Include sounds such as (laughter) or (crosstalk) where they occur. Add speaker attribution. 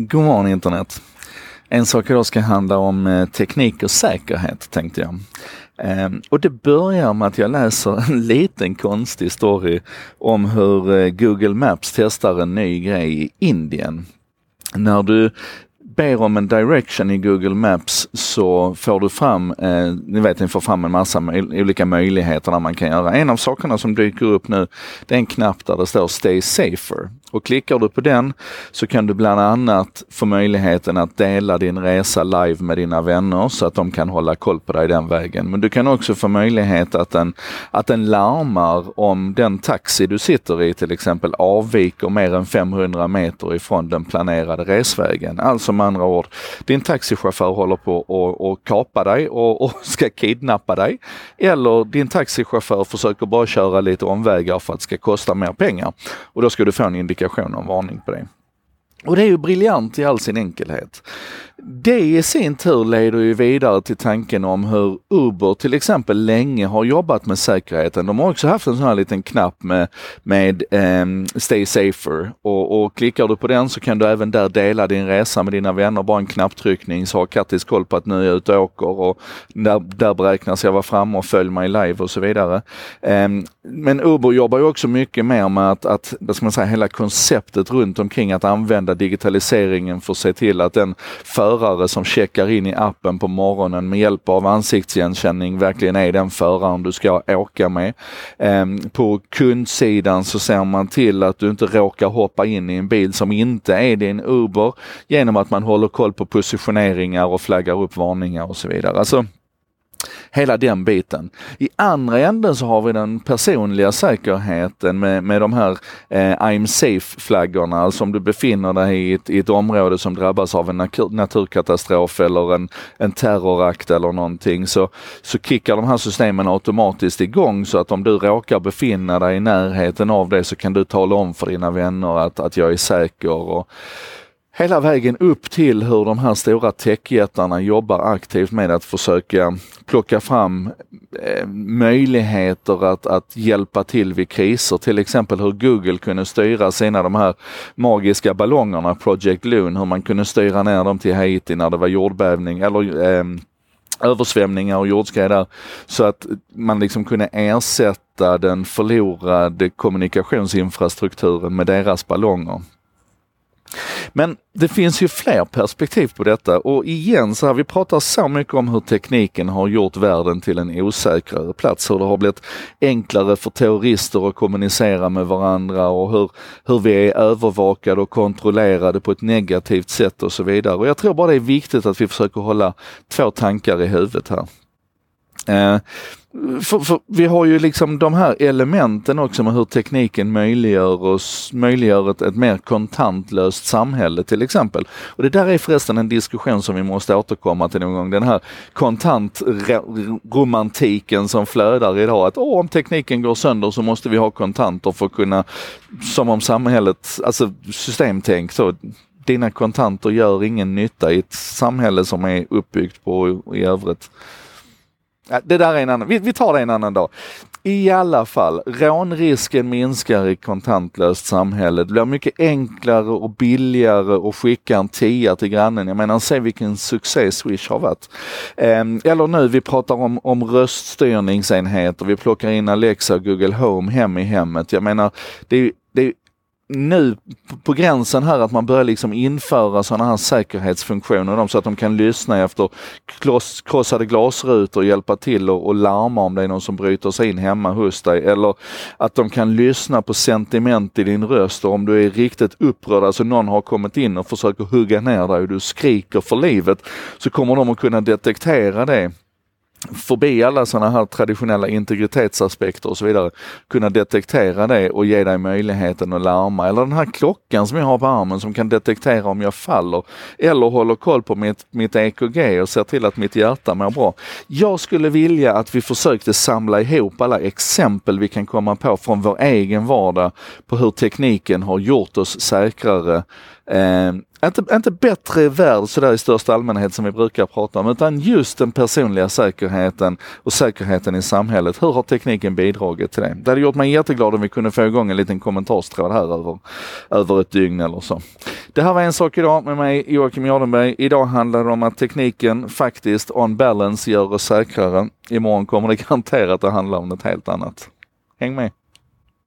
Speaker 1: God morgon internet! En sak idag ska handla om eh, teknik och säkerhet tänkte jag. Ehm, och det börjar med att jag läser en (laughs) liten konstig story om hur eh, Google Maps testar en ny grej i Indien. När du ber om en direction i Google Maps så får du fram, eh, ni vet ni får fram en massa olika möjligheter där man kan göra. En av sakerna som dyker upp nu, det är en knapp där det står Stay Safer. Och klickar du på den så kan du bland annat få möjligheten att dela din resa live med dina vänner så att de kan hålla koll på dig den vägen. Men du kan också få möjlighet att den, att den larmar om den taxi du sitter i till exempel avviker mer än 500 meter ifrån den planerade resvägen. Alltså man andra ord, din taxichaufför håller på att kapa dig och, och (laughs) ska kidnappa dig. Eller din taxichaufför försöker bara köra lite omvägar för att det ska kosta mer pengar. Och då ska du få en indikation och en varning på det. Och det är ju briljant i all sin enkelhet. Det i sin tur leder ju vidare till tanken om hur Uber till exempel länge har jobbat med säkerheten. De har också haft en sån här liten knapp med, med um, Stay Safer och, och klickar du på den så kan du även där dela din resa med dina vänner. Bara en knapptryckning så har Kattis koll på att nu är jag ute och åker och där, där beräknas jag vara framme och följ mig live och så vidare. Um, men Uber jobbar ju också mycket mer med att, att vad ska man säga, hela konceptet runt omkring att använda digitaliseringen för att se till att den förare som checkar in i appen på morgonen med hjälp av ansiktsigenkänning verkligen är den föraren du ska åka med. Ehm, på kundsidan så ser man till att du inte råkar hoppa in i en bil som inte är din Uber genom att man håller koll på positioneringar och flaggar upp varningar och så vidare. Alltså, hela den biten. I andra änden så har vi den personliga säkerheten med, med de här eh, I'm safe-flaggorna. Alltså om du befinner dig i ett, i ett område som drabbas av en naturkatastrof eller en, en terrorakt eller någonting så, så kickar de här systemen automatiskt igång så att om du råkar befinna dig i närheten av det så kan du tala om för dina vänner att, att jag är säker. Och, hela vägen upp till hur de här stora techjättarna jobbar aktivt med att försöka plocka fram eh, möjligheter att, att hjälpa till vid kriser. Till exempel hur Google kunde styra sina de här magiska ballongerna, Project Loon, hur man kunde styra ner dem till Haiti när det var jordbävning eller eh, översvämningar och jordskred där. Så att man liksom kunde ersätta den förlorade kommunikationsinfrastrukturen med deras ballonger. Men det finns ju fler perspektiv på detta och igen så här, vi pratar så mycket om hur tekniken har gjort världen till en osäkrare plats, hur det har blivit enklare för terrorister att kommunicera med varandra och hur, hur vi är övervakade och kontrollerade på ett negativt sätt och så vidare. Och jag tror bara det är viktigt att vi försöker hålla två tankar i huvudet här. Eh, för, för, vi har ju liksom de här elementen också med hur tekniken möjliggör oss, möjliggör ett, ett mer kontantlöst samhälle till exempel. Och det där är förresten en diskussion som vi måste återkomma till någon gång. Den här kontantromantiken som flödar idag. Att åh, om tekniken går sönder så måste vi ha kontanter för att kunna, som om samhället, alltså systemtänk så dina kontanter gör ingen nytta i ett samhälle som är uppbyggt på i övrigt. Det där är en annan, vi, vi tar det en annan dag. I alla fall, rånrisken minskar i kontantlöst samhälle. Det blir mycket enklare och billigare att skicka en tia till grannen. Jag menar, se vilken succé Swish har varit. Ehm, eller nu, vi pratar om, om röststyrningsenheter. Vi plockar in Alexa och Google Home hem i hemmet. Jag menar, det är, det är nu på gränsen här att man börjar liksom införa sådana här säkerhetsfunktioner så att de kan lyssna efter krossade glasrutor och hjälpa till och, och larma om det är någon som bryter sig in hemma hos dig. Eller att de kan lyssna på sentiment i din röst och om du är riktigt upprörd, alltså någon har kommit in och försöker hugga ner dig och du skriker för livet, så kommer de att kunna detektera det förbi alla sådana här traditionella integritetsaspekter och så vidare, kunna detektera det och ge dig möjligheten att larma. Eller den här klockan som jag har på armen som kan detektera om jag faller. Eller håller koll på mitt, mitt EKG och ser till att mitt hjärta mår bra. Jag skulle vilja att vi försökte samla ihop alla exempel vi kan komma på från vår egen vardag på hur tekniken har gjort oss säkrare Eh, inte, inte bättre värld sådär i största allmänhet som vi brukar prata om, utan just den personliga säkerheten och säkerheten i samhället. Hur har tekniken bidragit till det? Det hade gjort mig jätteglad om vi kunde få igång en liten kommentarstråd här över, över ett dygn eller så. Det här var en sak idag med mig Joakim Jardenberg. Idag handlar det om att tekniken faktiskt on balance gör oss säkrare. Imorgon kommer det (laughs) garanterat att handla om något helt annat. Häng med!